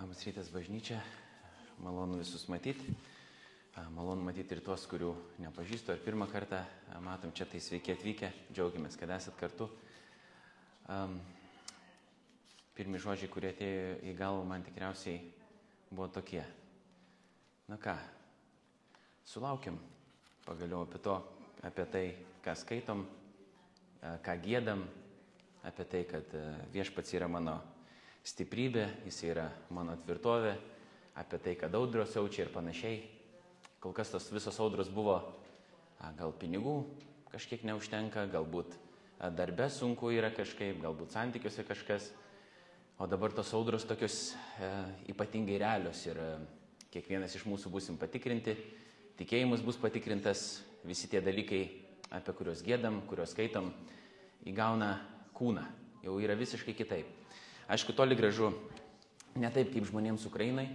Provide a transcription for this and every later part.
Labas rytas bažnyčia, malonu visus matyti. Malonu matyti ir tuos, kurių nepažįstu, ar pirmą kartą matom čia, tai sveiki atvykę, džiaugiamės, kad esat kartu. Um, pirmi žodžiai, kurie atėjo į galvą man tikriausiai buvo tokie. Na ką, sulaukiam pagaliau apie to, apie tai, ką skaitom, ką gėdam, apie tai, kad viešpats yra mano stiprybė, jis yra mano tvirtovė, apie tai, kad audros jaučia ir panašiai. Kol kas tos visos audros buvo, gal pinigų kažkiek neužtenka, galbūt darbe sunku yra kažkaip, galbūt santykiuose kažkas, o dabar tos audros tokios e, ypatingai realios ir e, kiekvienas iš mūsų busim patikrinti, tikėjimas bus patikrintas, visi tie dalykai, apie kuriuos gėdam, kuriuos skaitom, įgauna kūną, jau yra visiškai kitaip. Aišku, toli gražu ne taip kaip žmonėms Ukrainai,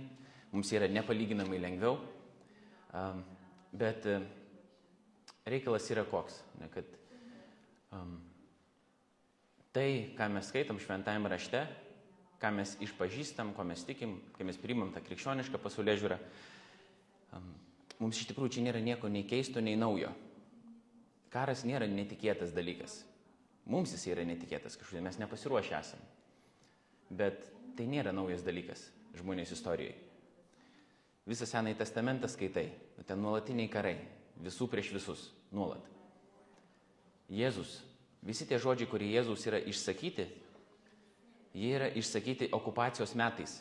mums yra nepalyginamai lengviau, bet e, reikalas yra koks, ne, kad tai, ką mes skaitom šventajame rašte, ką mes išpažįstam, ko mes tikim, kai mes priimam tą krikščionišką pasaulyje žiūrą, um, mums iš tikrųjų čia nėra nieko nei keisto, nei naujo. Karas nėra netikėtas dalykas. Mums jis yra netikėtas kažkodėl, mes nepasiruošę esame. Bet tai nėra naujas dalykas žmonės istorijoje. Visą Senąjį testamentą skaitai, ten nuolatiniai karai, visų prieš visus, nuolat. Jėzus, visi tie žodžiai, kurie Jėzus yra išsakyti, jie yra išsakyti okupacijos metais.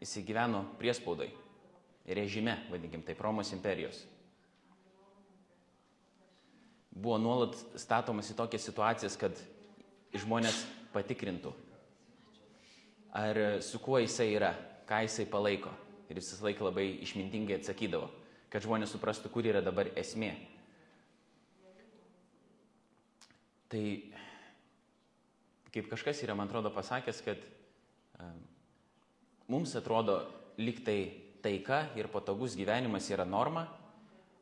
Jis gyveno priespaudai, režime, vadinkim taip, Romos imperijos. Buvo nuolat statomas į tokias situacijas, kad žmonės patikrintų, ar su kuo jisai yra, ką jisai palaiko. Ir jis visą laiką labai išmintingai atsakydavo, kad žmonės suprastų, kur yra dabar esmė. Tai kaip kažkas yra, man atrodo, pasakęs, kad um, mums atrodo lyg tai taika ir patogus gyvenimas yra norma,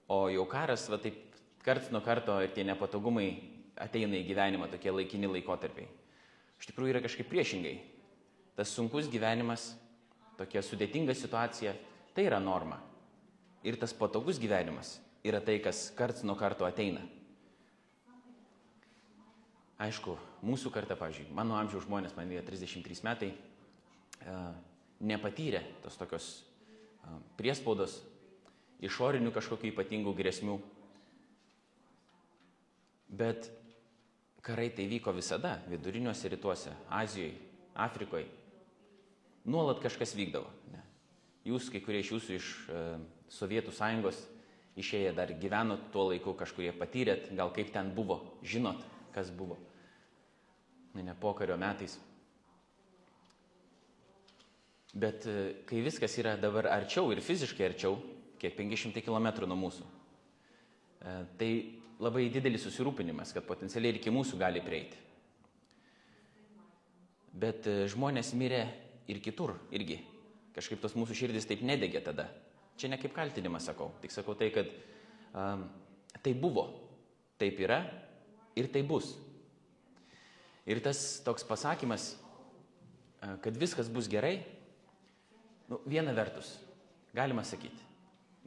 o jau karas, va taip, karts nuo karto tie nepatogumai ateina į gyvenimą, tokie laikini laikotarpiai. Iš tikrųjų yra kažkaip priešingai tas sunkus gyvenimas, tokia sudėtinga situacija, tai yra norma. Ir tas patogus gyvenimas yra tai, kas karts nuo karto ateina. Aišku, mūsų karta, pavyzdžiui, mano amžiaus žmonės, man yra 33 metai, nepatyrė tos tokios priespaudos, išorinių kažkokių ypatingų grėsmių. Bet karai tai vyko visada, viduriniuose rytuose, Azijoje, Afrikoje nuolat kažkas vykdavo. Ne. Jūs, kai kurie iš jūsų iš e, Sovietų sąjungos išėję dar gyvenot tuo laiku, kažkurie patyrėt, gal kaip ten buvo, žinot, kas buvo. Ne, ne pokario metais. Bet e, kai viskas yra dabar arčiau ir fiziškai arčiau, kiek 500 km nuo mūsų, e, tai labai didelis susirūpinimas, kad potencialiai ir iki mūsų gali prieiti. Bet e, žmonės mirė ir kitur irgi. Kažkaip tos mūsų širdis taip nedegė tada. Čia ne kaip kaltinimas sakau, tik sakau tai, kad um, tai buvo, taip yra ir tai bus. Ir tas toks pasakymas, kad viskas bus gerai, nu, viena vertus, galima sakyti,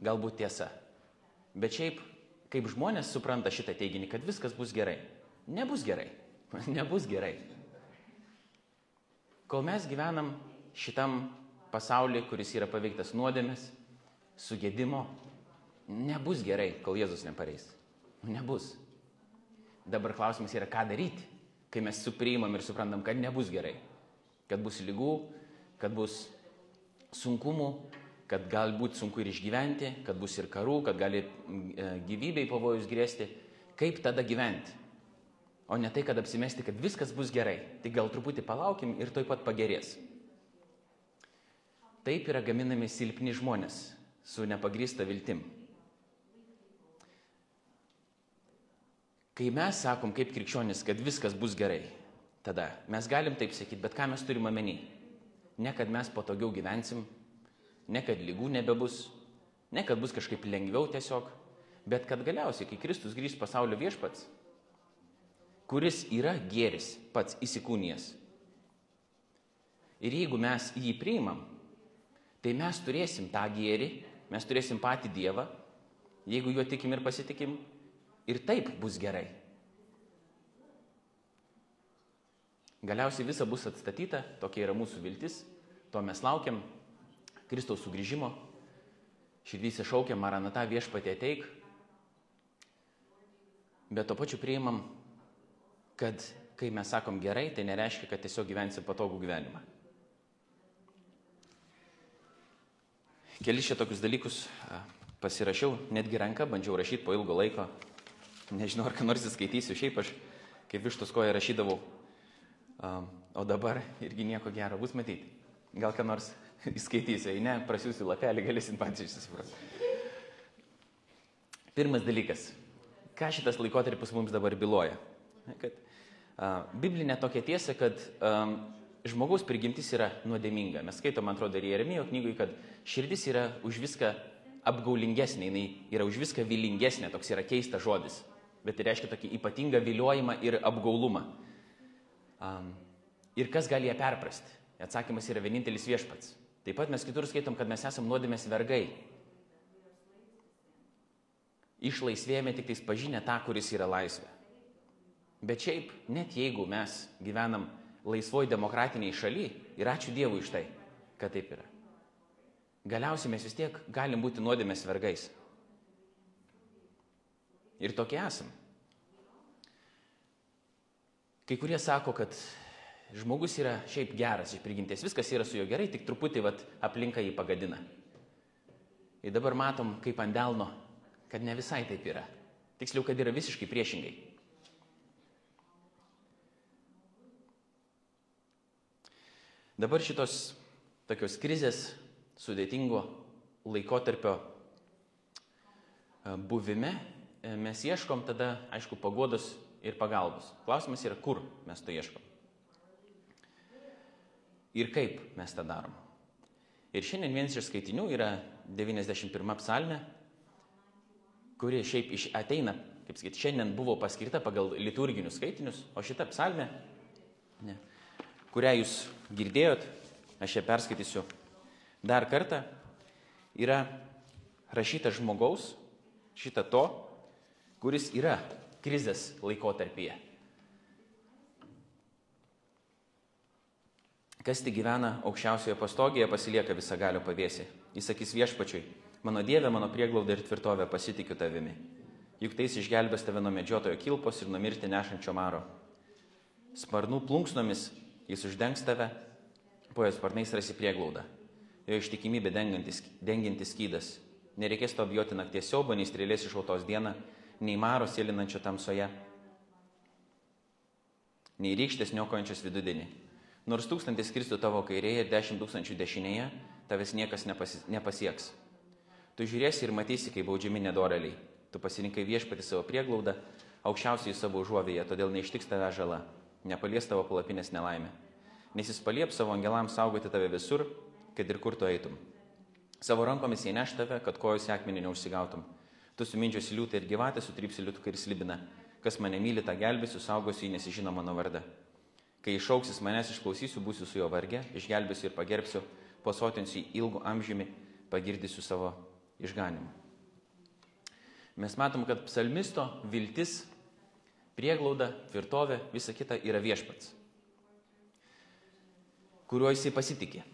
galbūt tiesa. Bet šiaip, kaip žmonės supranta šitą teiginį, kad viskas bus gerai, nebus gerai. nebus gerai. Kol mes gyvenam šitam pasaulyje, kuris yra paveiktas nuodėmės, sugėdimo, nebus gerai, kol Jėzus nepareis. Nu, nebus. Dabar klausimas yra, ką daryti, kai mes supriimam ir suprantam, kad nebus gerai. Kad bus lygų, kad bus sunkumų, kad galbūt sunku ir išgyventi, kad bus ir karų, kad gali e, gyvybei pavojus grėsti. Kaip tada gyventi? O ne tai, kad apsimesti, kad viskas bus gerai. Tai gal truputį palaukim ir toj pat pagerės. Taip yra gaminami silpni žmonės su nepagrįsta viltim. Kai mes sakom kaip krikščionis, kad viskas bus gerai, tada mes galim taip sakyti, bet ką mes turime omeny? Ne kad mes patogiau gyvensim, ne kad lygų nebebus, ne kad bus kažkaip lengviau tiesiog, bet kad galiausiai, kai Kristus grįž pasaulio viešpats, kuris yra gėris pats įsikūnijas. Ir jeigu mes jį priimam, tai mes turėsim tą gėrį, mes turėsim patį Dievą, jeigu juo tikim ir pasitikim, ir taip bus gerai. Galiausiai visa bus atstatyta, tokia yra mūsų viltis, to mes laukiam, Kristaus sugrįžimo, širdys iššaukia Maranata viešpatė ateik, bet to pačiu priimam, kad kai mes sakom gerai, tai nereiškia, kad tiesiog gyvensim patogų gyvenimą. Kelis šitokius dalykus pasirašiau, netgi ranką bandžiau rašyti po ilgo laiko. Nežinau, ar ką nors įskaitysiu, šiaip aš kaip vištos koja rašydavau, o dabar irgi nieko gero bus matyti. Gal ką nors įskaitysiu, jei ne, prasiųsiu lapelį, galėsim patys susiprasti. Pirmas dalykas. Ką šitas laikotarpis mums dabar byloja? Kad a, biblinė tokia tiesa, kad a, žmogaus prigimtis yra nuodėminga. Mes skaitom, man atrodo, ir Jeremijo knygui, kad širdis yra už viską apgaulingesnė, jinai yra už viską vilingesnė, toks yra keistas žodis. Bet tai reiškia tokį ypatingą viliojimą ir apgaulumą. Um, ir kas gali ją perprasti? Atsakymas yra vienintelis viešpats. Taip pat mes kitur skaitom, kad mes esame nuodėmės vergai. Išlaisvėjame tik tais pažinę tą, kuris yra laisvė. Bet šiaip, net jeigu mes gyvenam laisvoj demokratiniai šaly, ir ačiū Dievui iš tai, kad taip yra. Galiausiai mes vis tiek galim būti nuodėmės vergais. Ir tokie esam. Kai kurie sako, kad žmogus yra šiaip geras iš prigimties, viskas yra su juo gerai, tik truputį vat, aplinka jį pagadina. Ir dabar matom, kaip ant delno, kad ne visai taip yra. Tiksliau, kad yra visiškai priešingai. Dabar šitos tokios krizės sudėtingo laikotarpio buvime mes ieškom tada, aišku, pagodos ir pagalbos. Klausimas yra, kur mes to ieškom. Ir kaip mes tą darom. Ir šiandien vienas iš skaitinių yra 91 psalmė, kuri šiaip iš ateina, kaip sakyti, šiandien buvo paskirta pagal liturginius skaitinius, o šita psalmė, ne, kurią jūs girdėjot, aš ją perskaitysiu dar kartą, yra rašyta žmogaus, šita to, kuris yra krizės laikotarpyje. Kas tik gyvena aukščiausioje pastogėje, pasilieka visą galio pavėsi. Jis sakys viešpačiui, mano Dieve, mano prieglauda ir tvirtovė pasitikiu tavimi. Juk tais išgelbės tave nuo medžiotojo kilpos ir nuo mirti nešančio maro. Sparnų plunksnomis jis uždengs tave, po jos sparnais rasi prieglaudą. Jo ištikimybė dengiantis, dengiantis skydas. Nereikės to bijoti nakties siaubo, nei strėlės išautos dieną, nei maro sėlinančio tamsoje, nei rykštės niokojančios vidudienį. Nors tūkstantis kristų tavo kairėje ir dešimt tūkstančių dešinėje, tavęs niekas nepasi, nepasieks. Tu žiūrėsi ir matysi, kaip baudžiami nedoreliai. Tu pasirinkai viešpati savo prieglaudą, aukščiausiai savo užuovėje, todėl neištiks tave žala, nepalies tavo palapinės nelaimė. Nes jis paliep savo angelams saugoti tave visur, kad ir kur tu eitum. Savo rankomis jie neš tave, kad kojos akmenį neužsigautum. Tu sumindžiosi liūtą ir gyvatę, sutrypsi liūtą ir slibina. Kas mane myli, tą gelbėsiu, saugosiu jį, nesižino mano vardą. Kai išauksis manęs išklausysiu, būsiu su jo vargė, išgelbėsiu ir pagerbsiu, pasotinsiu ilgų amžiumi, pagirdysiu savo išganimu. Mes matom, kad psalmisto viltis, prieglauda, tvirtovė, visa kita yra viešpats, kuriuo jisai pasitikė.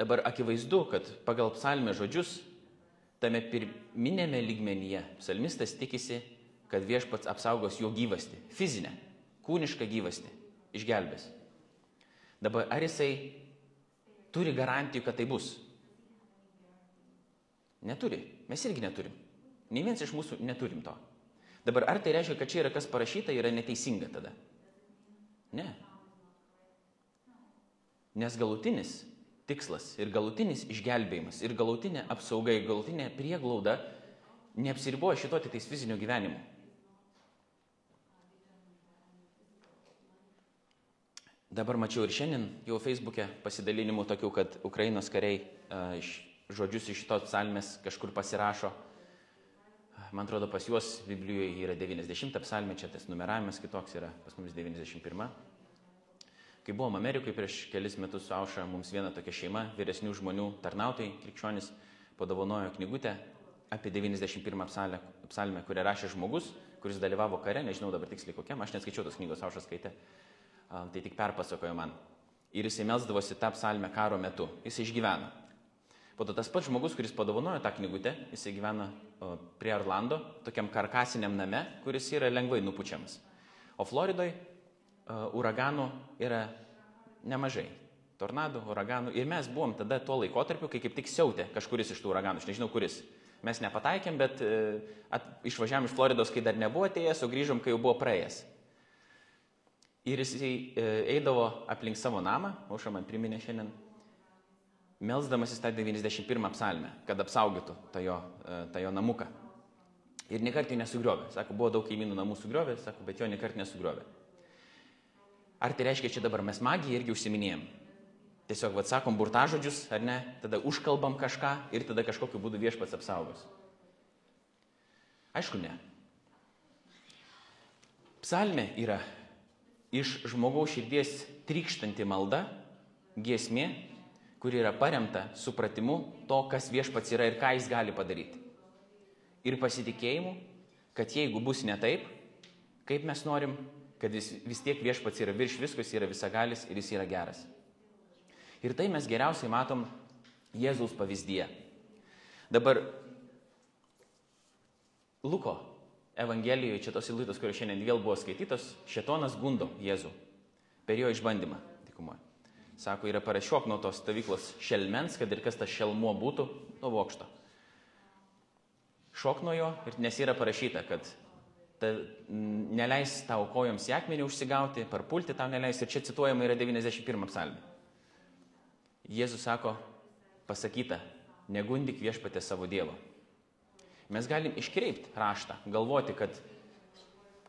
Dabar akivaizdu, kad pagal psalmę žodžius, tame pirminėme lygmenyje psalmistas tikisi, kad viešpats apsaugos jo gyvasti, fizinę, kūnišką gyvasti, išgelbės. Dabar ar jisai turi garantijų, kad tai bus? Neturi. Mes irgi neturim. Nei vienas iš mūsų neturim to. Dabar ar tai reiškia, kad čia yra kas parašyta, yra neteisinga tada? Ne. Nes galutinis tikslas ir galutinis išgelbėjimas ir galutinė apsauga ir galutinė prieglauda neapsiriboja šito tik tais fizinio gyvenimo. Dabar mačiau ir šiandien jau Facebook'e pasidalinimų tokių, kad Ukrainos kariai uh, iš, žodžius iš šitos psalmės kažkur pasirašo. Man atrodo, pas juos Biblijoje yra 90 psalmė, čia tas numeravimas kitoks yra, pas mums 91. Kai buvom Amerikoje prieš kelis metus su Auša, mums viena tokia šeima, vyresnių žmonių tarnautojai, krikščionis, padovanojo knygutę apie 91 psalmę, psalmę, kurią rašė žmogus, kuris dalyvavo kare, nežinau dabar tiksliai kokiam, aš neskaičiau tos knygos, Aušas skaitė, tai tik perpasakojo man. Ir jisai melsdavosi tą psalmę karo metu, jis išgyveno. Po to tas pats žmogus, kuris padovanojo tą knygutę, jisai gyvena prie Orlando, tokiam karkasiniam name, kuris yra lengvai nupučiamas. O Floridoje uraganų yra nemažai. Tornadų, uraganų. Ir mes buvom tada tuo laikotarpiu, kai kaip tik siautė kažkuris iš tų uraganų, aš nežinau kuris. Mes nepataikėm, bet at, išvažiavam iš Floridos, kai dar nebuvo atėjęs, o grįžom, kai jau buvo praėjęs. Ir uh, eidavo aplink savo namą, auša man priminė šiandien, melzdamasis tą 91 psalmę, kad apsaugotų tą jo, tą jo namuką. Ir nekart jų nesugriovė. Sako, buvo daug kaimynų namų sugriovė, sako, bet jo nekart nesugriovė. Ar tai reiškia, čia dabar mes magiją irgi užsiminėjom? Tiesiog, vad sakom, burtažodžius, ar ne, tada užkalbam kažką ir tada kažkokiu būdu viešpats apsaugos. Aišku, ne. Psalmė yra iš žmogaus širdies trykštanti malda, giesmė, kuri yra paremta supratimu to, kas viešpats yra ir ką jis gali padaryti. Ir pasitikėjimu, kad jeigu bus ne taip, kaip mes norim, kad vis, vis tiek viešpats yra virš visko, jis yra visagalis ir jis yra geras. Ir tai mes geriausiai matom Jėzaus pavyzdyje. Dabar Luko Evangelijoje, čia tos įlūtos, kurios šiandien vėl buvo skaitytos, šetonas gundo Jėzų per jo išbandymą dykumoje. Sako, yra parašiuok nuo tos stovyklos šelmens, kad ir kas tas šelmuo būtų, nuo vokšto. Šok nuo jo ir nes yra parašyta, kad ta, neleis tau kojoms į akmenį užsigauti, parpulti tau neleis. Ir čia cituojama yra 91 psalmė. Jėzus sako, pasakyta, negundik viešpatė savo Dievo. Mes galim iškreipti raštą, galvoti, kad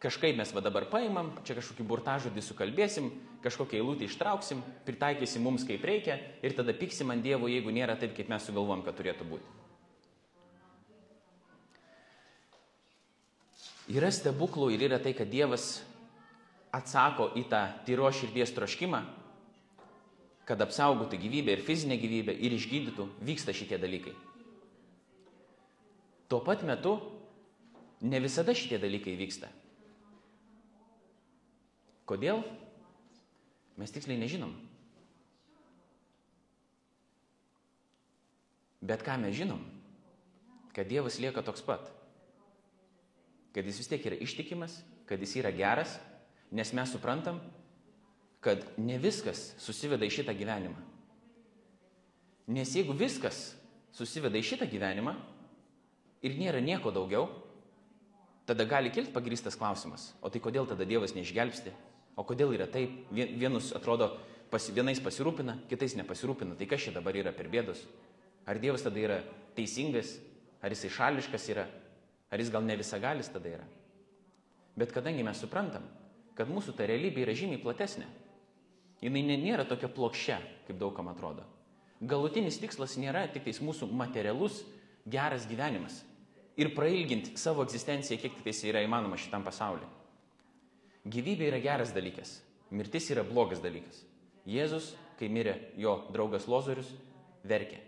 kažkaip mes va dabar paimam, čia kažkokį burtažodį sukalbėsim, kažkokią eilutę ištrauksim, pritaikysim mums kaip reikia ir tada piksim ant Dievo, jeigu nėra taip, kaip mes sugalvom, kad turėtų būti. Yra stebuklų ir yra tai, kad Dievas atsako į tą tyro širdies troškimą, kad apsaugotų gyvybę ir fizinę gyvybę ir išgydytų, vyksta šitie dalykai. Tuo pat metu ne visada šitie dalykai vyksta. Kodėl? Mes tiksliai nežinom. Bet ką mes žinom? Kad Dievas lieka toks pat. Kad jis vis tiek yra ištikimas, kad jis yra geras, nes mes suprantam, kad ne viskas susiveda į šitą gyvenimą. Nes jeigu viskas susiveda į šitą gyvenimą ir nėra nieko daugiau, tada gali kilti pagrįstas klausimas, o tai kodėl tada Dievas neišgelbsti, o kodėl yra taip, vienus atrodo pas, vienais pasirūpina, kitais nepasirūpina, tai kas čia dabar yra per bėdos? Ar Dievas tada yra teisingas, ar jisai šališkas yra, ar jis gal ne visagalis tada yra. Bet kadangi mes suprantam, kad mūsų ta realybė yra žymiai platesnė, jinai nėra tokia plokščia, kaip daugam atrodo. Galutinis tikslas nėra tik tais mūsų materialus, geras gyvenimas ir prailginti savo egzistenciją, kiek tik tais yra įmanoma šitam pasauliu. Gyvybė yra geras dalykas, mirtis yra blogas dalykas. Jėzus, kai mirė jo draugas Lozorius, verkė.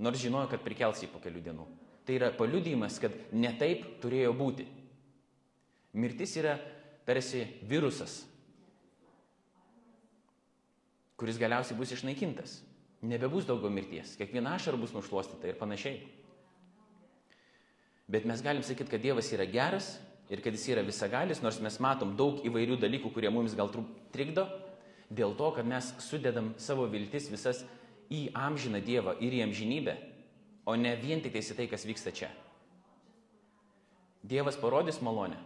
Nors žinojo, kad prikels jį po kelių dienų. Tai yra paliudijimas, kad ne taip turėjo būti. Mirtis yra tarsi virusas, kuris galiausiai bus išnaikintas. Nebebus daugiau mirties, kiekviena ašara bus nušuostyta ir panašiai. Bet mes galim sakyti, kad Dievas yra geras ir kad Jis yra visagalis, nors mes matom daug įvairių dalykų, kurie mums gal trikdo, dėl to, kad mes sudedam savo viltis visas į amžiną Dievą ir į amžinybę, o ne vien tik į tai, kas vyksta čia. Dievas parodys malonę.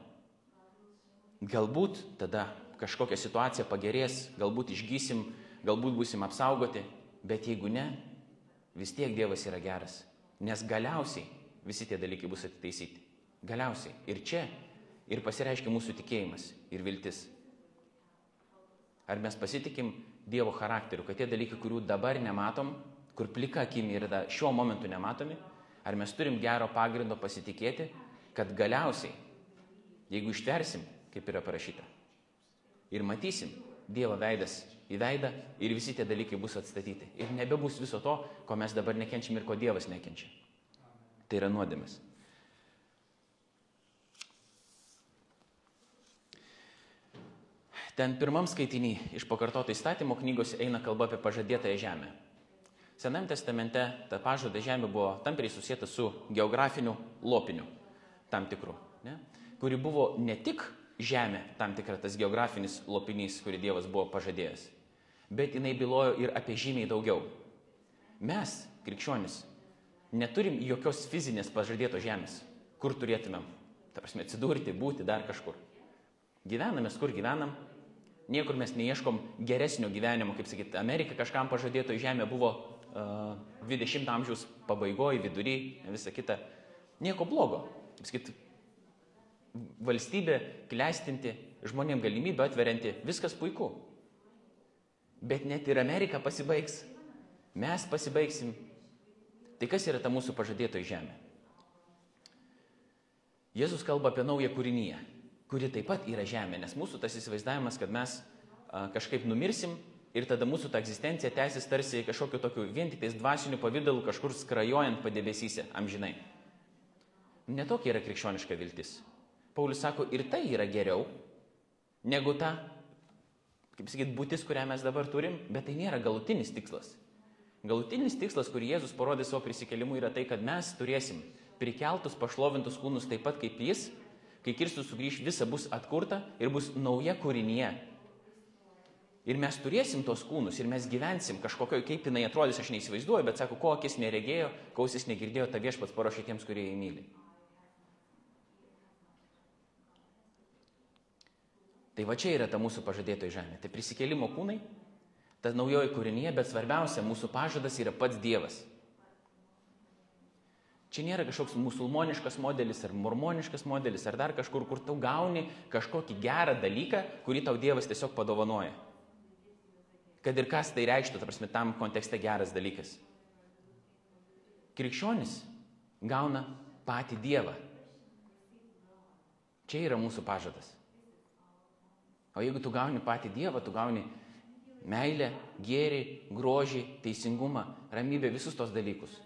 Galbūt tada kažkokia situacija pagerės, galbūt išgysim, galbūt busim apsaugoti, bet jeigu ne, vis tiek Dievas yra geras. Nes galiausiai visi tie dalykai bus atitaisyti. Galiausiai. Ir čia ir pasireiškia mūsų tikėjimas ir viltis. Ar mes pasitikim Dievo charakteriu, kad tie dalykai, kurių dabar nematom, kur plika akimi yra šiuo momentu nematomi, ar mes turim gero pagrindo pasitikėti, kad galiausiai, jeigu ištversim, kaip yra parašyta, ir matysim, Dievo veidas į veidą ir visi tie dalykai bus atstatyti. Ir nebebus viso to, ko mes dabar nekenčiam ir ko Dievas nekenčia. Tai yra nuodėmis. Ten pirmam skaitinį iš pakartoto įstatymo knygos eina kalba apie pažadėtąją žemę. Senam testamente ta pažada žemė buvo tampriai susijęta su geografiniu lopiniu tam tikru, ne? kuri buvo ne tik žemė, tam tikra tas geografinis lopinys, kurį Dievas buvo pažadėjęs, bet jinai bylojo ir apie žymiai daugiau. Mes, krikščionis, neturim jokios fizinės pažadėtos žemės, kur turėtumėm, ta prasme, atsidurti, būti dar kažkur. Gyvename, kur gyvenam, niekur mes neieškom geresnio gyvenimo, kaip sakyti, Amerika kažkam pažadėto žemė buvo 20 amžiaus pabaigoje, vidury, visa kita. Nieko blogo. Kaip sakyti, valstybė klestinti, žmonėm galimybę atverianti, viskas puiku. Bet net ir Amerika pasibaigs, mes pasibaigsim. Tai kas yra ta mūsų pažadėtoji žemė? Jėzus kalba apie naują kūrinyje, kuri taip pat yra žemė, nes mūsų tas įsivaizdavimas, kad mes kažkaip numirsim ir tada mūsų ta egzistencija tęsis tarsi kažkokiu tokiu vien tik tais dvasiniu pavydalu kažkur skrajojant padebesyse amžinai. Netokia yra krikščioniška viltis. Paulius sako, ir tai yra geriau negu ta, kaip sakyt, būtis, kurią mes dabar turim, bet tai nėra galutinis tikslas. Galutinis tikslas, kurį Jėzus parodė savo prisikelimu, yra tai, kad mes turėsim prikeltus, pašlovintus kūnus taip pat kaip jis, kai Kristus sugrįž, visa bus atkurta ir bus nauja kūrinyje. Ir mes turėsim tos kūnus ir mes gyvensim kažkokio, kaip jinai atrodys, aš neįsivaizduoju, bet sako, ko akis neregėjo, kausis negirdėjo, ta viešpats paruošė tiems, kurie jį myli. Tai va čia yra ta mūsų pažadėtoji žemė. Tai prisikėlimo kūnai, ta naujoji kūrinė, bet svarbiausia, mūsų pažadas yra pats Dievas. Čia nėra kažkoks musulmoniškas modelis ar mormoniškas modelis ar dar kažkur, kur tau gauni kažkokį gerą dalyką, kurį tau Dievas tiesiog padovanoja. Kad ir kas tai reikštų, ta prasme, tam kontekste geras dalykas. Krikščionis gauna patį Dievą. Čia yra mūsų pažadas. O jeigu tu gauni patį Dievą, tu gauni meilę, gėrį, grožį, teisingumą, ramybę, visus tos dalykus.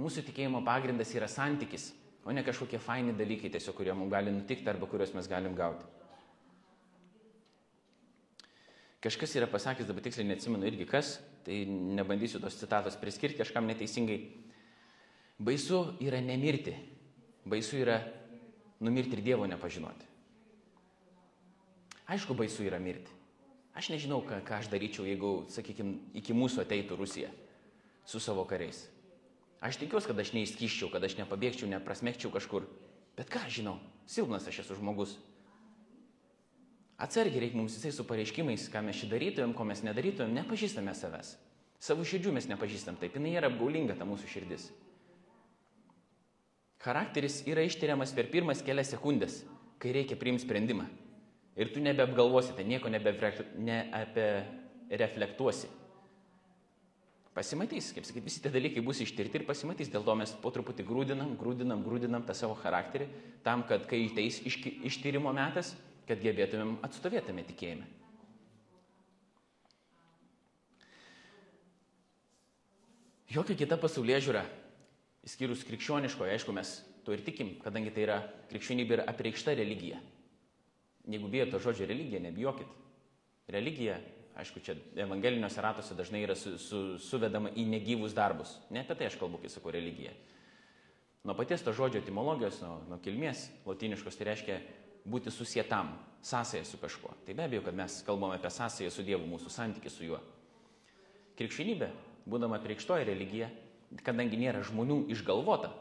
Mūsų tikėjimo pagrindas yra santykis, o ne kažkokie faini dalykai tiesiog, kurie mums gali nutikti arba kuriuos mes galim gauti. Kažkas yra pasakęs, dabar tiksliai neatsimenu irgi kas, tai nebandysiu tos citatos priskirti kažkam neteisingai. Baisu yra nemirti, baisu yra numirti ir Dievo nepažinoti. Aišku, baisu yra mirti. Aš nežinau, ką, ką aš daryčiau, jeigu, sakykime, iki mūsų ateitų Rusija su savo kariais. Aš tikiuosi, kad aš neįskyščiau, kad aš nepabėgčiau, neprasmėgčiau kažkur. Bet ką aš žinau, silpnas aš esu žmogus. Atsargiai reikia mums visai su pareiškimais, ką mes šį darytumėm, ko mes nedarytumėm, nepažįstame savęs. Savo širdžių mes nepažįstam, taip jinai yra apgaulinga ta mūsų širdis. Charakteris yra ištiriamas per pirmas kelias sekundės, kai reikia priimti sprendimą. Ir tu nebeapgalvosi, tai nieko nebeapireflektuosi. Pasimatys, kaip sakyti, visi tie dalykai bus ištirti ir pasimatys. Dėl to mes po truputį grūdinam, grūdinam, grūdinam tą savo charakterį, tam, kad kai ateis ištyrimo metas, kad gebėtumėm atstovėtume tikėjime. Jokia kita pasaulyje žiūra, įskyrus krikščioniškoje, aišku, mes to ir tikim, kadangi tai yra krikščionybė yra apreikšta religija. Jeigu bijote to žodžio religija, nebijokit. Religija, aišku, čia evangeliniuose ratuose dažnai yra su, su, suvedama į negyvus darbus. Ne apie tai aš kalbu, kai sakau religija. Nuo paties to žodžio etimologijos, nuo, nuo kilmės latiniškos, tai reiškia būti susietam, sąsąją su kažkuo. Tai be abejo, kad mes kalbame apie sąsąją su Dievu, mūsų santykių su juo. Krikščionybė, būdama priekštoji religija, kadangi nėra žmonių išgalvota,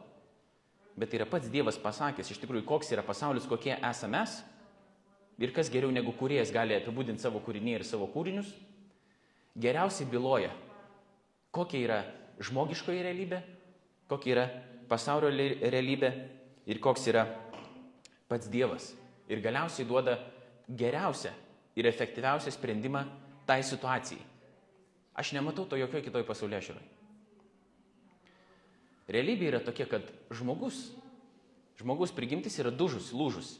bet yra pats Dievas pasakęs iš tikrųjų, koks yra pasaulis, kokie esame mes, ir kas geriau negu kuriejas gali apibūdinti savo kūrinį ir savo kūrinius, geriausiai byloja, kokia yra žmogiškoji realybė, kokia yra pasaulio realybė ir koks yra pats Dievas. Ir galiausiai duoda geriausią ir efektyviausią sprendimą tai situacijai. Aš nematau to jokio kitoj pasaulyje žiūrai. Realybė yra tokia, kad žmogus, žmogus prigimtis yra dužus, lūžus.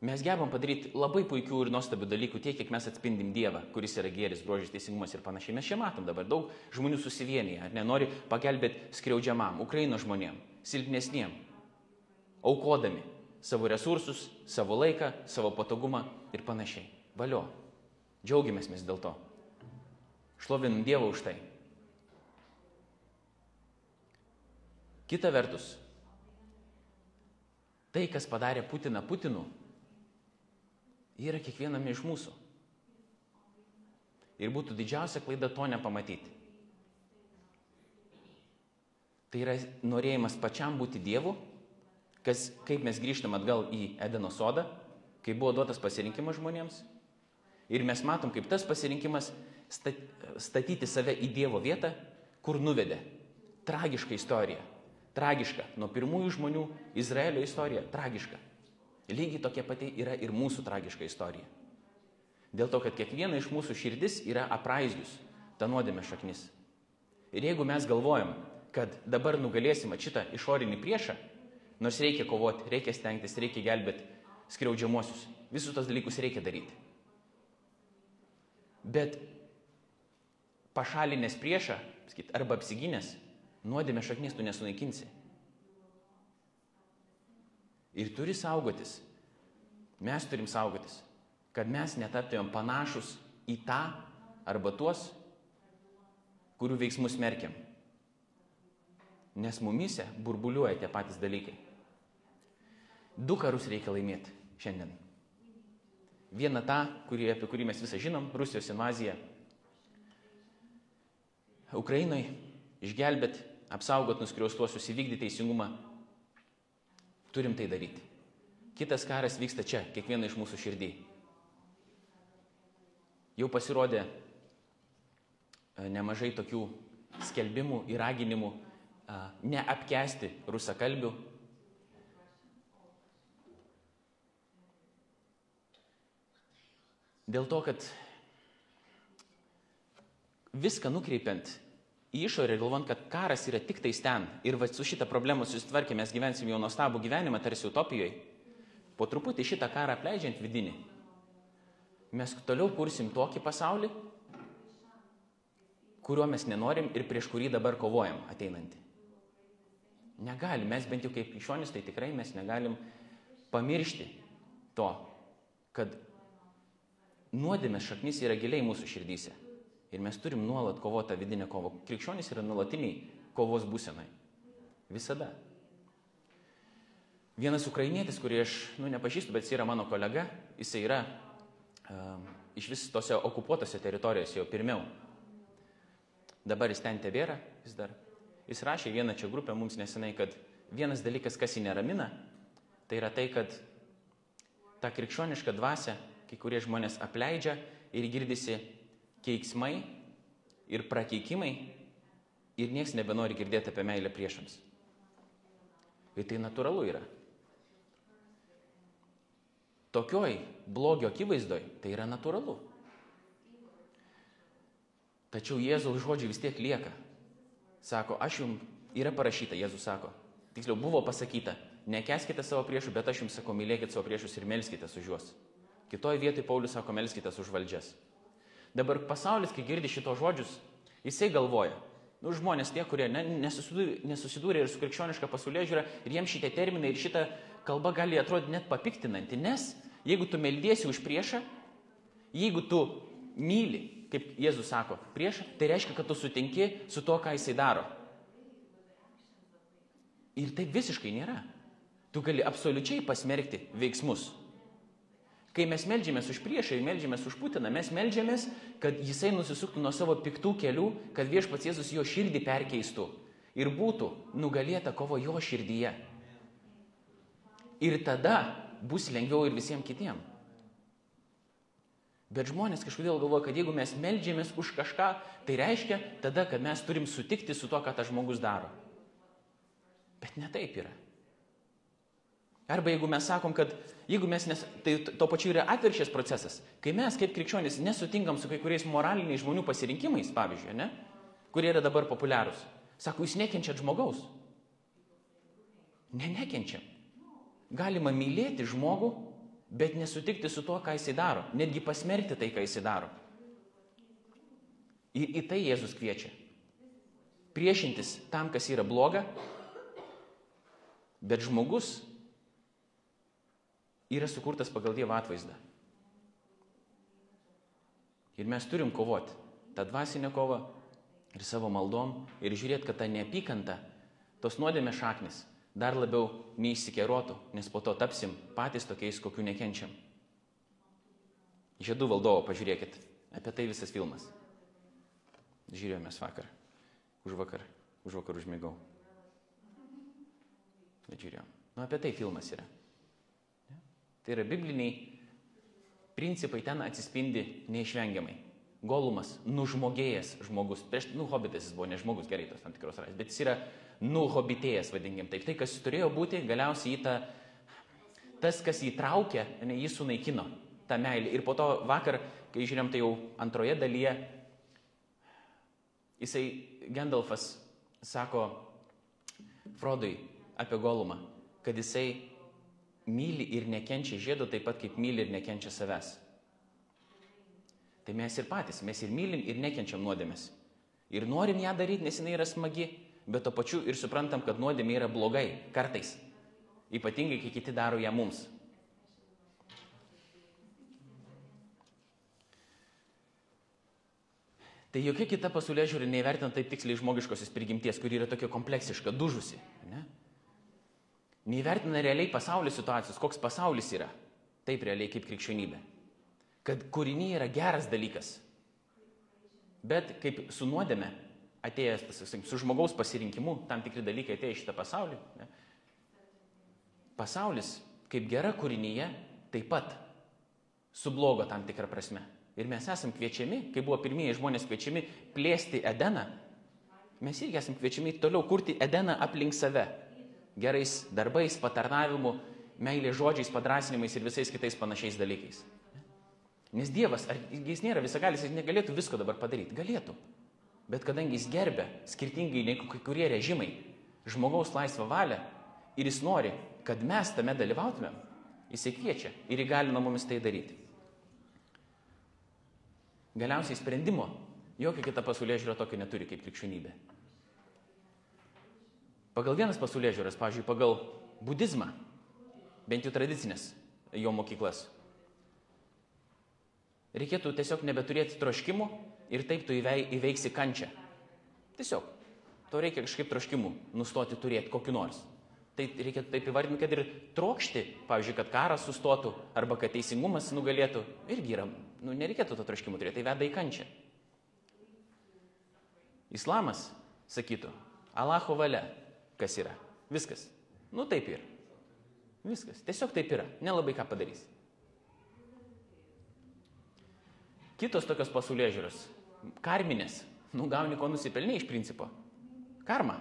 Mes gebam padaryti labai puikių ir nuostabių dalykų tiek, kiek mes atspindim Dievą, kuris yra gėris, grožis, teisingumas ir panašiai. Mes čia matom dabar daug žmonių susivienyje, ar nenori pagelbėti skriaudžiamam, Ukraino žmonėm, silpnesniem, aukodami savo resursus, savo laiką, savo patogumą ir panašiai. Valio. Džiaugiamės mes dėl to. Šlovinam Dievą už tai. Kita vertus, tai, kas padarė Putiną Putinu, yra kiekviename iš mūsų. Ir būtų didžiausia klaida to nepamatyti. Tai yra norėjimas pačiam būti Dievu, kas, kaip mes grįžtam atgal į Edeno sodą, kai buvo duotas pasirinkimas žmonėms. Ir mes matom, kaip tas pasirinkimas statyti save į Dievo vietą, kur nuvedė. Tragiška istorija. Tragiška. Nuo pirmųjų žmonių Izraelio istorija. Tragiška. Lygiai tokia pati yra ir mūsų tragiška istorija. Dėl to, kad kiekviena iš mūsų širdis yra apraizgius, ta nuodėmė šaknis. Ir jeigu mes galvojam, kad dabar nugalėsim šitą išorinį priešą, nors reikia kovoti, reikia stengtis, reikia gelbėti skriaudžiamuosius, visus tos dalykus reikia daryti. Bet pašalinės priešą, sakyt, arba apsiginės, nuodėmė šaknis tu nesunaikinsi. Ir turi saugotis. Mes turim saugotis, kad mes netaptumėm panašus į tą arba tuos, kurių veiksmus merkiam. Nes mumise burbuliuoja tie patys dalykai. Du karus reikia laimėti šiandien. Vieną tą, kurį, apie kurį mes visą žinom, Rusijos invazija. Ukrainai išgelbėt, apsaugot nuskriaustuosius, įvykdyti teisingumą Turim tai daryti. Kitas karas vyksta čia, kiekviena iš mūsų širdį. Jau pasirodė e, nemažai tokių skelbimų ir raginimų e, neapkesti rusakalbių. Dėl to, kad viską nukreipiant į išorę ir galvant, kad karas yra tik tais ten ir va su šitą problemą susitvarkė, mes gyvensim jau nuostabų gyvenimą, tarsi utopijoje, po truputį šitą karą apleidžiant vidinį, mes toliau kursim tokį pasaulį, kuriuo mes nenorim ir prieš kurį dabar kovojam ateinantį. Negalim, mes bent jau kaip krikščionis, tai tikrai mes negalim pamiršti to, kad nuodėmės šaknis yra giliai mūsų širdyse. Ir mes turim nuolat kovoti tą vidinę kovą. Krikščionys yra nuolatiniai kovos būsenai. Visada. Vienas ukrainietis, kurį aš, nu, nepažįstu, bet jis yra mano kolega, jis yra uh, iš vis tose okupuotose teritorijose jau pirmiau. Dabar jis ten tebėra, vis dar. Jis rašė vieną čia grupę mums nesenai, kad vienas dalykas, kas jį neramina, tai yra tai, kad tą krikščionišką dvasę kai kurie žmonės apleidžia ir girdisi keiksmai ir prakeikimai ir nieks nebenori girdėti apie meilę priešams. Ir tai natūralu yra. Tokioj blogio akivaizdoj tai yra natūralu. Tačiau Jėzaus žodžiai vis tiek lieka. Sako, aš jums, yra parašyta, Jėzus sako, tiksliau buvo pasakyta, nekeskite savo priešų, bet aš jums sakau, mylėkite savo priešus ir melskite už juos. Kitoje vietoje Paulius sako, melskite už valdžias. Dabar pasaulis, kai girdi šito žodžius, jisai galvoja, nu, žmonės tie, kurie ne, nesusidūrė, nesusidūrė ir su krikščioniška pasaulyje žiūra, ir jiems šitie terminai ir šita kalba gali atrodyti net papiktinanti, nes jeigu tu meldiesi už priešą, jeigu tu myli, kaip Jėzus sako, priešą, tai reiškia, kad tu sutinki su to, ką jisai daro. Ir taip visiškai nėra. Tu gali absoliučiai pasmerkti veiksmus Kai mes melžiamės už priešą ir melžiamės už Putiną, mes melžiamės, kad jisai nusisuktų nuo savo piktų kelių, kad viešpats Jėzus jo širdį perkeistų ir būtų nugalėta kovo jo širdyje. Ir tada bus lengviau ir visiems kitiems. Bet žmonės kažkodėl galvoja, kad jeigu mes melžiamės už kažką, tai reiškia tada, kad mes turim sutikti su to, ką tas žmogus daro. Bet ne taip yra. Arba jeigu mes sakom, kad jeigu mes, nes, tai to pačiu yra atvirkščias procesas, kai mes kaip krikščionys nesutinkam su kai kuriais moraliniais žmonių pasirinkimais, pavyzdžiui, ne, kurie yra dabar populiarūs, sako, jūs nekenčiat žmogaus. Ne, nekenčiam. Galima mylėti žmogų bet nesutikti su tuo, ką jisai daro, netgi pasmerkti tai, ką jisai daro. Ir į tai Jėzus kviečia. Priešintis tam, kas yra bloga, bet žmogus yra sukurtas pagal Dievo atvaizdą. Ir mes turim kovoti tą dvasinę kovą ir savo maldom ir žiūrėti, kad ta neapykanta, tos nuodėmė šaknis dar labiau neįsikerotų, nes po to tapsim patys tokiais, kokių nekenčiam. Žiedų valdovo, pažiūrėkit, apie tai visas filmas. Žiūrėjomės vakar, už vakar, už vakar užmigau. Bet žiūrėjom. Nu, apie tai filmas yra. Tai yra bibliniai principai ten atsispindi neišvengiamai. Golumas, nužmogėjęs žmogus. Prieš, nu, hobitas jis buvo ne žmogus, gerai tos tam tikros rasės, bet jis yra nuhobitėjęs, vadinkim taip. Tai, kas turėjo būti, galiausiai į tą, tas, kas jį traukė, ne, jį sunaikino, tą meilę. Ir po to vakar, kai žiūrėjom, tai jau antroje dalyje, jisai, Gendalfas, sako Frodui apie Golumą, kad jisai myli ir nekenčia žiedo taip pat, kaip myli ir nekenčia savęs. Tai mes ir patys, mes ir mylim ir nekenčiam nuodėmės. Ir norim ją daryti, nes jinai yra smagi, bet to pačiu ir suprantam, kad nuodėmė yra blogai, kartais. Ypatingai, kai kiti daro ją mums. Tai jokia kita pasaulė žiūri neįvertina taip tiksliai žmogiškosios prigimties, kuri yra tokia kompleksiška, dužusi. Ne? Neįvertina realiai pasaulio situacijos, koks pasaulis yra. Taip realiai kaip krikščionybė. Kad kūriniai yra geras dalykas. Bet kaip su nuodėme atėjęs, su žmogaus pasirinkimu, tam tikri dalykai atėjo į šitą pasaulį. Ne? Pasaulis, kaip gera kūrinyje, taip pat su blogo tam tikrą prasme. Ir mes esam kviečiami, kai buvo pirmieji žmonės kviečiami plėsti Edeną, mes irgi esam kviečiami toliau kurti Edeną aplink save. Gerais darbais, patarnavimu, meilės žodžiais, padrasinimais ir visais kitais panašiais dalykais. Nes Dievas, ar jis nėra visagalis, jis negalėtų visko dabar padaryti. Galėtų. Bet kadangi jis gerbė, skirtingai nei kai kurie režimai, žmogaus laisvą valią ir jis nori, kad mes tame dalyvautumėm, jisai kviečia ir įgalina mumis tai daryti. Galiausiai sprendimo jokia kita pasaulyje žiūra tokio neturi kaip krikščionybė. Pagal vienas pasaulyje žiūras, pavyzdžiui, pagal budizmą, bent jau tradicinės jo mokyklas, reikėtų tiesiog nebeturėti troškimų ir taip tu įveiksi kančią. Tiesiog. To reikia kažkaip troškimų nustoti turėti kokiu nors. Tai reikia taip įvardinti, kad ir trokšti, pavyzdžiui, kad karas sustotų arba kad teisingumas nugalėtų, irgi yra, nu, nereikėtų to troškimų turėti, tai veda į kančią. Islamas sakytų, Alacho valia, kas yra. Viskas. Nu taip yra. Viskas. Tiesiog taip yra. Nelabai ką padarys. Kitos tokios pasaulė žiūros karminės. Nu, gauni ko nusipelnė iš principo. Karma.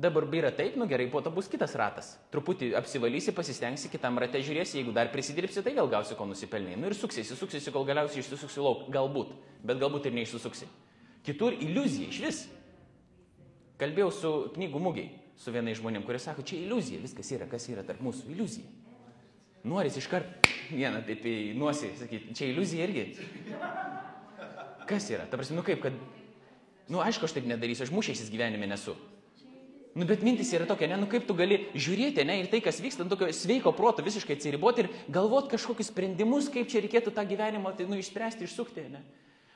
Dabar yra taip, nu gerai, po to bus kitas ratas. Truputį apsivalysi, pasistengsi, kitam rate žiūrėsi, jeigu dar prisidirbsi, tai vėl gausi ko nusipelnai. Nu ir suksisi, suksisi, kol galiausiai išsisuksi lauk. Galbūt, bet galbūt ir neišsisuksi. Kitur iliuzija iš vis. Kalbėjau su knygų mūgiai, su vienai žmonėm, kurie sako, čia iliuzija, viskas yra, kas yra tarp mūsų, iliuzija. Noris iškart vieną taip į nuosį sakyti, čia iliuzija irgi. Kas yra? Ta prasme, nu kaip, kad, nu aišku, aš taip nedarysiu, aš mušėsis gyvenime nesu. Nu, bet mintis yra tokia, ne, nu kaip tu gali žiūrėti, ne, ir tai, kas vyksta, nu, tokio sveiko proto visiškai atsiriboti ir galvoti kažkokius sprendimus, kaip čia reikėtų tą gyvenimą, tai, nu, išspręsti, išsukti, ne.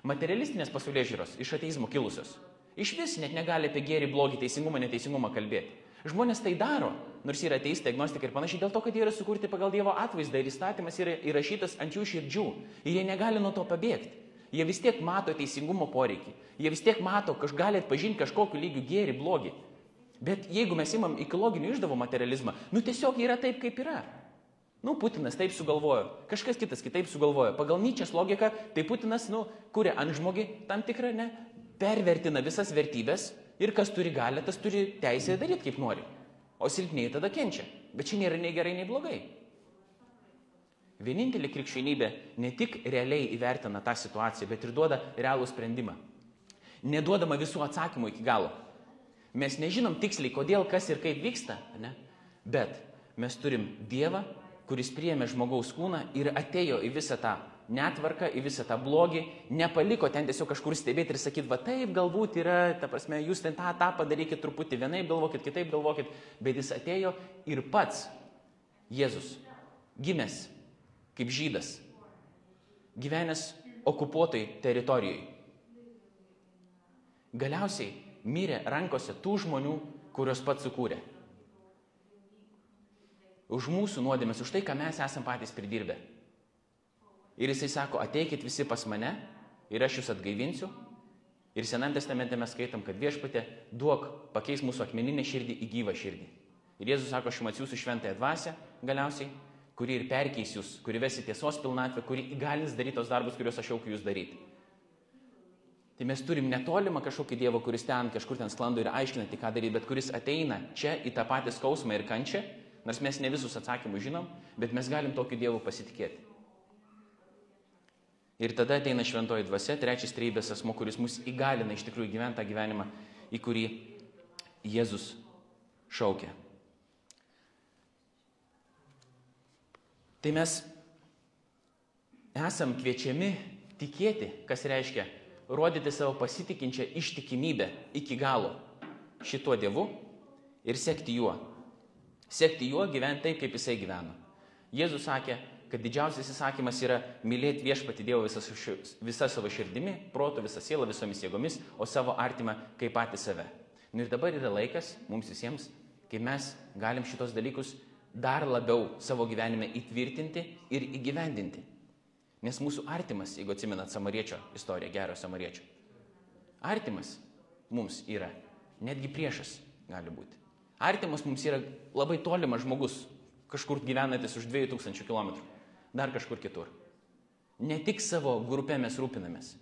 Materialistinės pasaulė žiūros iš ateizmo kilusios. Iš vis net negali apie gėrį, blogį, teisingumą, neteisingumą kalbėti. Žmonės tai daro, nors yra ateistai, agnostikai ir panašiai, dėl to, kad jie yra sukurti pagal Dievo atvaizdą ir įstatymas yra įrašytas ant jų širdžių ir jie negali nuo to pabėgti. Jie vis tiek mato teisingumo poreikį, jie vis tiek mato, kad gali atpažinti kažkokiu lygiu gėrį, blogį. Bet jeigu mes imam ekologinių išdavų materializmą, nu tiesiog yra taip, kaip yra. Nu, Putinas taip sugalvojo, kažkas kitas kitaip sugalvojo. Pagal Nyčias logiką, tai Putinas, nu, kuria ant žmogį tam tikrą, ne, pervertina visas vertybės ir kas turi galę, tas turi teisę daryti kaip nori. O silpniai tada kenčia. Bet čia nėra nei gerai, nei blogai. Vienintelė krikščionybė ne tik realiai įvertina tą situaciją, bet ir duoda realų sprendimą. Neduodama visų atsakymų iki galo. Mes nežinom tiksliai, kodėl, kas ir kaip vyksta, ne? bet mes turim Dievą, kuris priėmė žmogaus kūną ir atėjo į visą tą netvarką, į visą tą blogį, nepaliko ten tiesiog kažkur stebėti ir sakyti, va taip galbūt yra, ta prasme, jūs ten tą, tą padarykit truputį vienaip galvokit, kitaip galvokit, bet jis atėjo ir pats, Jėzus, gimęs kaip žydas, gyvenęs okupuotoj teritorijai. Galiausiai mirė rankose tų žmonių, kuriuos pats sukūrė. Už mūsų nuodėmės, už tai, ką mes esame patys pridirbę. Ir jisai sako, ateikit visi pas mane ir aš jūs atgaivinsiu. Ir Senam testamente mes skaitom, kad viešpatė duok, pakeis mūsų akmeninę širdį į gyvą širdį. Ir Jėzus sako, aš jums atsiųsiu šventąją dvasę galiausiai, kuri ir perkeis jūs, kuri vesi tiesos pilnatvę, kuri įgalins daryti tos darbus, kuriuos aš aukiu jūs daryti. Tai mes turim netolimą kažkokį Dievą, kuris ten kažkur ten sklando ir aiškina ką daryti, bet kuris ateina čia į tą patį skausmą ir kančią, nors mes ne visus atsakymus žinom, bet mes galim tokiu Dievu pasitikėti. Ir tada ateina šventoji dvasia, trečias treibės asmo, kuris mus įgalina iš tikrųjų gyventi tą gyvenimą, į kurį Jėzus šaukia. Tai mes esam kviečiami tikėti, kas reiškia rodyti savo pasitikinčią ištikimybę iki galo šituo Dievu ir sekti juo. Sekti juo, gyventi taip, kaip jisai gyveno. Jėzus sakė, kad didžiausias įsakymas yra mylėti viešpati Dievą visą, visą savo širdimi, proto, visą sielą, visomis jėgomis, o savo artimą kaip patį save. Nu ir dabar yra laikas mums visiems, kai mes galim šitos dalykus dar labiau savo gyvenime įtvirtinti ir įgyvendinti. Nes mūsų artimas, jeigu atsimenat samariečio istoriją, gero samariečio, artimas mums yra netgi priešas gali būti. Artimas mums yra labai tolimas žmogus, kažkur gyvenantis už 2000 km, dar kažkur kitur. Ne tik savo grupę mes rūpinamės.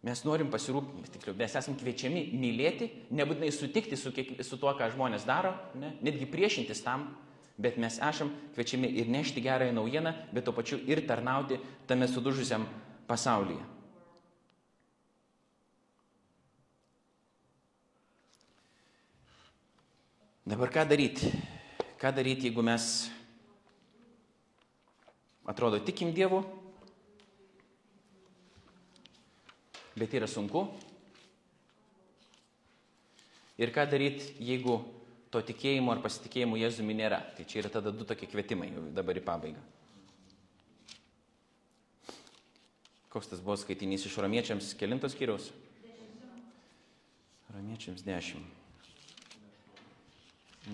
Mes norim pasirūpinti, tikriau, mes esame kviečiami mylėti, nebūtinai sutikti su, kiek, su tuo, ką žmonės daro, ne? netgi priešintis tam, bet mes esam kviečiami ir nešti gerąją naujieną, bet tuo pačiu ir tarnauti tame sudužusiam pasaulyje. Dabar ką daryti? Ką daryti, jeigu mes atrodo tikim Dievu, bet yra sunku? Ir ką daryti, jeigu to tikėjimo ar pasitikėjimo Jėzumi nėra? Tai čia yra tada du tokie kvietimai dabar į pabaigą. Koks tas buvo skaitinys iš romiečiams kelintos skyriaus? Romiečiams dešimt.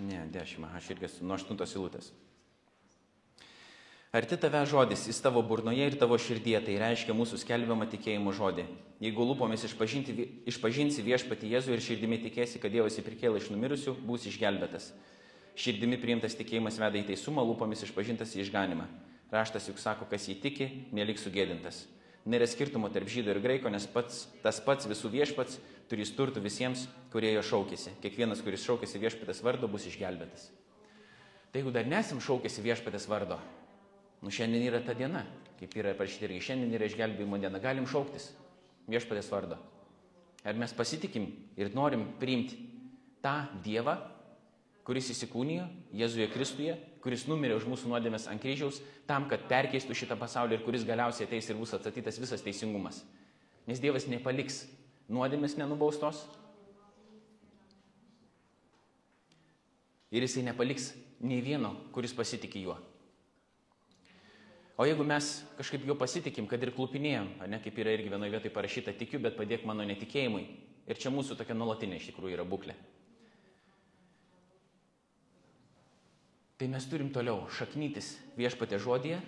Ne, dešimt, aš irgi esu nuo aštuntos eilutės. Arti tave žodis, jis tavo burnoje ir tavo širdyje, tai reiškia mūsų skelbiamą tikėjimo žodį. Jeigu lūpomis išpažinsi viešpati Jėzų ir širdimi tikėsi, kad Dievas įprikėlė iš numirusių, būsi išgelbėtas. Širdimi priimtas tikėjimas veda į teisumą, lūpomis išpažintas į išganimą. Raštas juk sako, kas jį tiki, nelik sugėdintas. Nėra skirtumo tarp žydų ir graiko, nes pats, tas pats visų viešpats turi turtų visiems, kurie jo šaukėsi. Kiekvienas, kuris šaukėsi viešpatės vardo, bus išgelbėtas. Tai jeigu dar nesam šaukėsi viešpatės vardo, nu šiandien yra ta diena, kaip yra parašyta irgi, šiandien yra išgelbėjimo diena, galim šauktis viešpatės vardo. Ar mes pasitikim ir norim priimti tą Dievą, kuris įsikūnijo Jėzuje Kristuje, kuris numirė už mūsų nuodėmės ant kryžiaus, tam, kad perkeistų šitą pasaulį ir kuris galiausiai ateis ir bus atstatytas visas teisingumas. Nes Dievas nepaliks nuodėmės nenubaustos. Ir jisai nepaliks nei vieno, kuris pasitikė juo. O jeigu mes kažkaip juo pasitikim, kad ir klupinėjom, ne kaip yra irgi vienoje vietoje parašyta, tikiu, bet padėk mano netikėjimui. Ir čia mūsų tokia nuolatinė iš tikrųjų yra būklė. Tai mes turim toliau šaknytis viešpatė žodėje,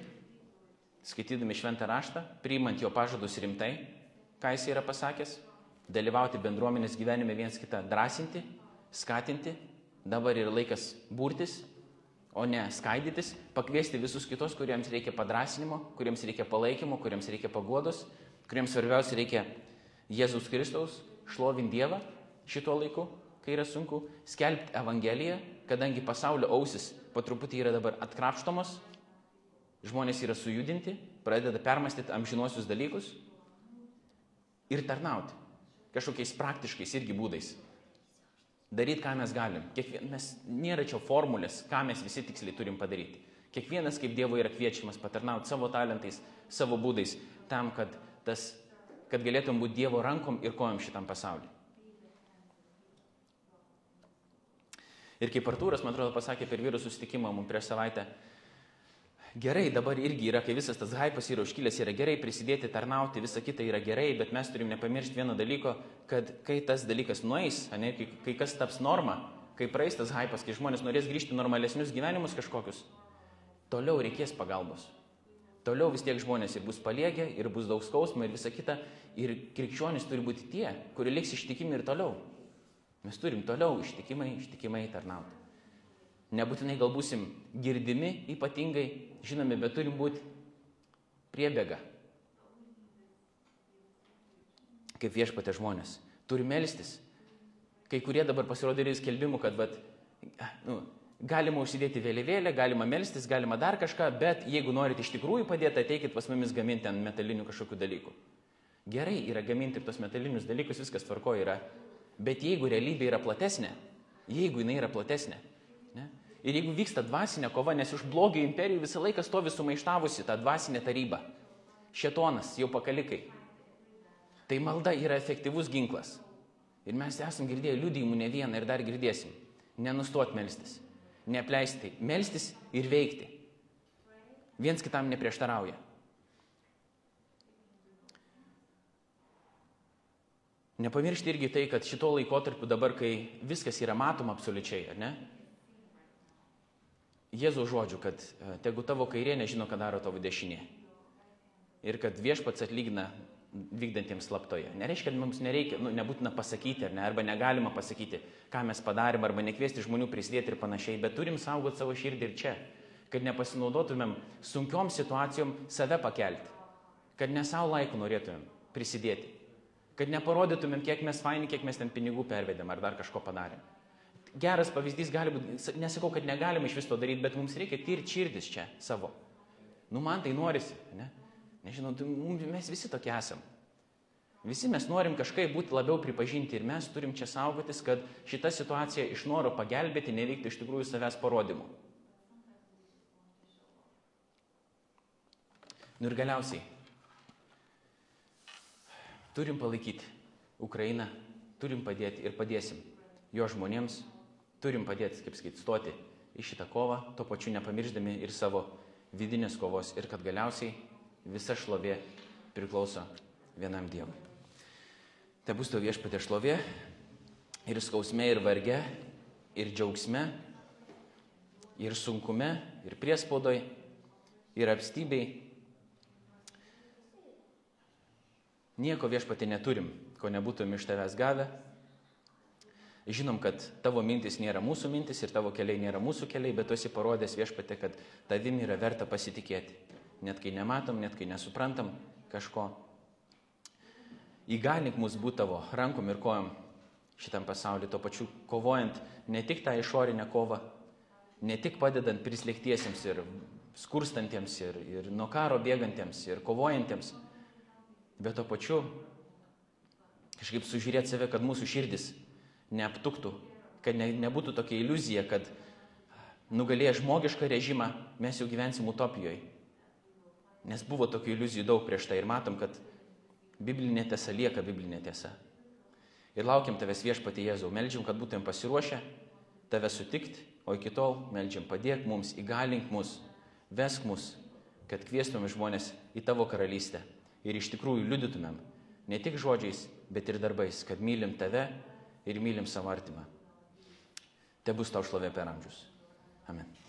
skaitydami šventą raštą, priimant jo pažadus rimtai, ką jis yra pasakęs, dalyvauti bendruomenės gyvenime viens kitą drąsinti, skatinti, dabar yra laikas burtis, o ne skaidytis, pakviesti visus kitos, kuriems reikia padrasinimo, kuriems reikia palaikymo, kuriems reikia paguodos, kuriems svarbiausia reikia Jėzus Kristaus, šlovinti Dievą šituo laiku, kai yra sunku, skelbti Evangeliją, kadangi pasaulio ausis po truputį yra dabar atkrapštomos, žmonės yra sujudinti, pradeda permastyti amžinuosius dalykus ir tarnauti kažkokiais praktiškais irgi būdais. Daryti, ką mes galim. Kiekvien, mes, nėra čia formulės, ką mes visi tiksliai turim padaryti. Kiekvienas kaip Dievo yra kviečiamas patarnauti savo talentais, savo būdais, tam, kad, tas, kad galėtum būti Dievo rankom ir kojom šitam pasauliu. Ir kaip Artūras, man atrodo, pasakė per vyrų susitikimą mums prieš savaitę, gerai, dabar irgi yra, kai visas tas hypas yra užkilęs, yra gerai prisidėti, tarnauti, visa kita yra gerai, bet mes turim nepamiršti vieno dalyko, kad kai tas dalykas nueis, ne, kai, kai kas taps norma, kai praeis tas hypas, kai žmonės norės grįžti normalesnius gyvenimus kažkokius, toliau reikės pagalbos. Toliau vis tiek žmonės ir bus paliegę, ir bus daug skausmo, ir visa kita. Ir krikščionys turi būti tie, kurie liks ištikimi ir toliau. Mes turim toliau ištikimai, ištikimai tarnauti. Nebūtinai gal būsim girdimi ypatingai, žinomi, bet turim būti priebėga. Kaip viešpatė žmonės. Turim melstis. Kai kurie dabar pasirodė ir skelbimų, kad vat, nu, galima užsidėti vėliavėlę, galima melstis, galima dar kažką, bet jeigu norite iš tikrųjų padėti, ateikit pas mumis gaminti ant metalinių kažkokių dalykų. Gerai yra gaminti tos metalinius dalykus, viskas tvarko yra, Bet jeigu realybė yra platesnė, jeigu jinai yra platesnė, ir jeigu vyksta dvasinė kova, nes už blogio imperijų visą laiką stovi sumaištavusi tą dvasinę tarybą, šetonas, jau pakalikai, tai malda yra efektyvus ginklas. Ir mes esam girdėję liudijimų ne vieną ir dar girdėsim. Nenustot melstis, neapleisti, melstis ir veikti. Viens kitam neprieštarauja. Nepamiršti irgi tai, kad šito laikotarpiu dabar, kai viskas yra matoma absoliučiai, ar ne? Jėzų žodžių, kad e, tegu tavo kairė nežino, ką daro tavo dešinė. Ir kad viešpats atlygina vykdantiems slaptoje. Nereiškia, kad mums nereikia, nu, nebūtina pasakyti, ar ne, arba negalima pasakyti, ką mes padarėm, arba nekviesti žmonių prisidėti ir panašiai, bet turim saugoti savo širdį ir čia, kad nepasinaudotumėm sunkiom situacijom save pakelti, kad ne savo laiku norėtumėm prisidėti, kad neparodytumėm, kiek mes faini, kiek mes ten pinigų pervedėm ar dar kažko padarėm. Geras pavyzdys gali būti, nesakau, kad negalima iš viso to daryti, bet mums reikia tirti širdis čia savo. Nu, man tai norisi, ne? Nežinau, tai mes visi tokie esam. Visi mes norim kažkaip būti labiau pripažinti ir mes turim čia saugotis, kad šita situacija iš noro pagelbėti nevyktų iš tikrųjų savęs parodymų. Nu ir galiausiai, Turim palaikyti Ukrainą, turim padėti ir padėsim jo žmonėms, turim padėti, kaip sakyti, stoti į šitą kovą, tuo pačiu nepamirždami ir savo vidinės kovos ir kad galiausiai visa šlovė priklauso vienam Dievui. Tai bus to viešpatė šlovė ir skausme, ir varge, ir džiaugsme, ir sunkume, ir priespaudoj, ir apstybei, Nieko viešpatė neturim, ko nebūtum iš tavęs gavę. Žinom, kad tavo mintis nėra mūsų mintis ir tavo keliai nėra mūsų keliai, bet tu esi parodęs viešpatė, kad tavim yra verta pasitikėti. Net kai nematom, net kai nesuprantam kažko. Įgalink mus būti tavo rankom ir kojom šitam pasauliu, to pačiu kovojant ne tik tą išorinę kovą, ne tik padedant prislėgtiesiems ir skurstantiems ir, ir nuo karo bėgantiems ir kovojantiems, bet to pačiu kažkaip sužiūrėti save, kad mūsų širdis neaptuktų, kad ne, nebūtų tokia iliuzija, kad nugalėję žmogišką režimą mes jau gyvensim utopijoje. Nes buvo tokių iliuzijų daug prieš tai ir matom, kad biblinė tiesa lieka biblinė tiesa. Ir laukiam tavęs viešpatį Jėzau, melžiam, kad būtum pasiruošę tave sutikti, o iki tol melžiam padėk mums, įgalink mus, vesk mus, kad kvieštumėm žmonės į tavo karalystę ir iš tikrųjų liudytumėm ne tik žodžiais, bet ir darbais, kad mylim tave ir mylim savo artimą. Te bus tau šlovė per amžius. Amen.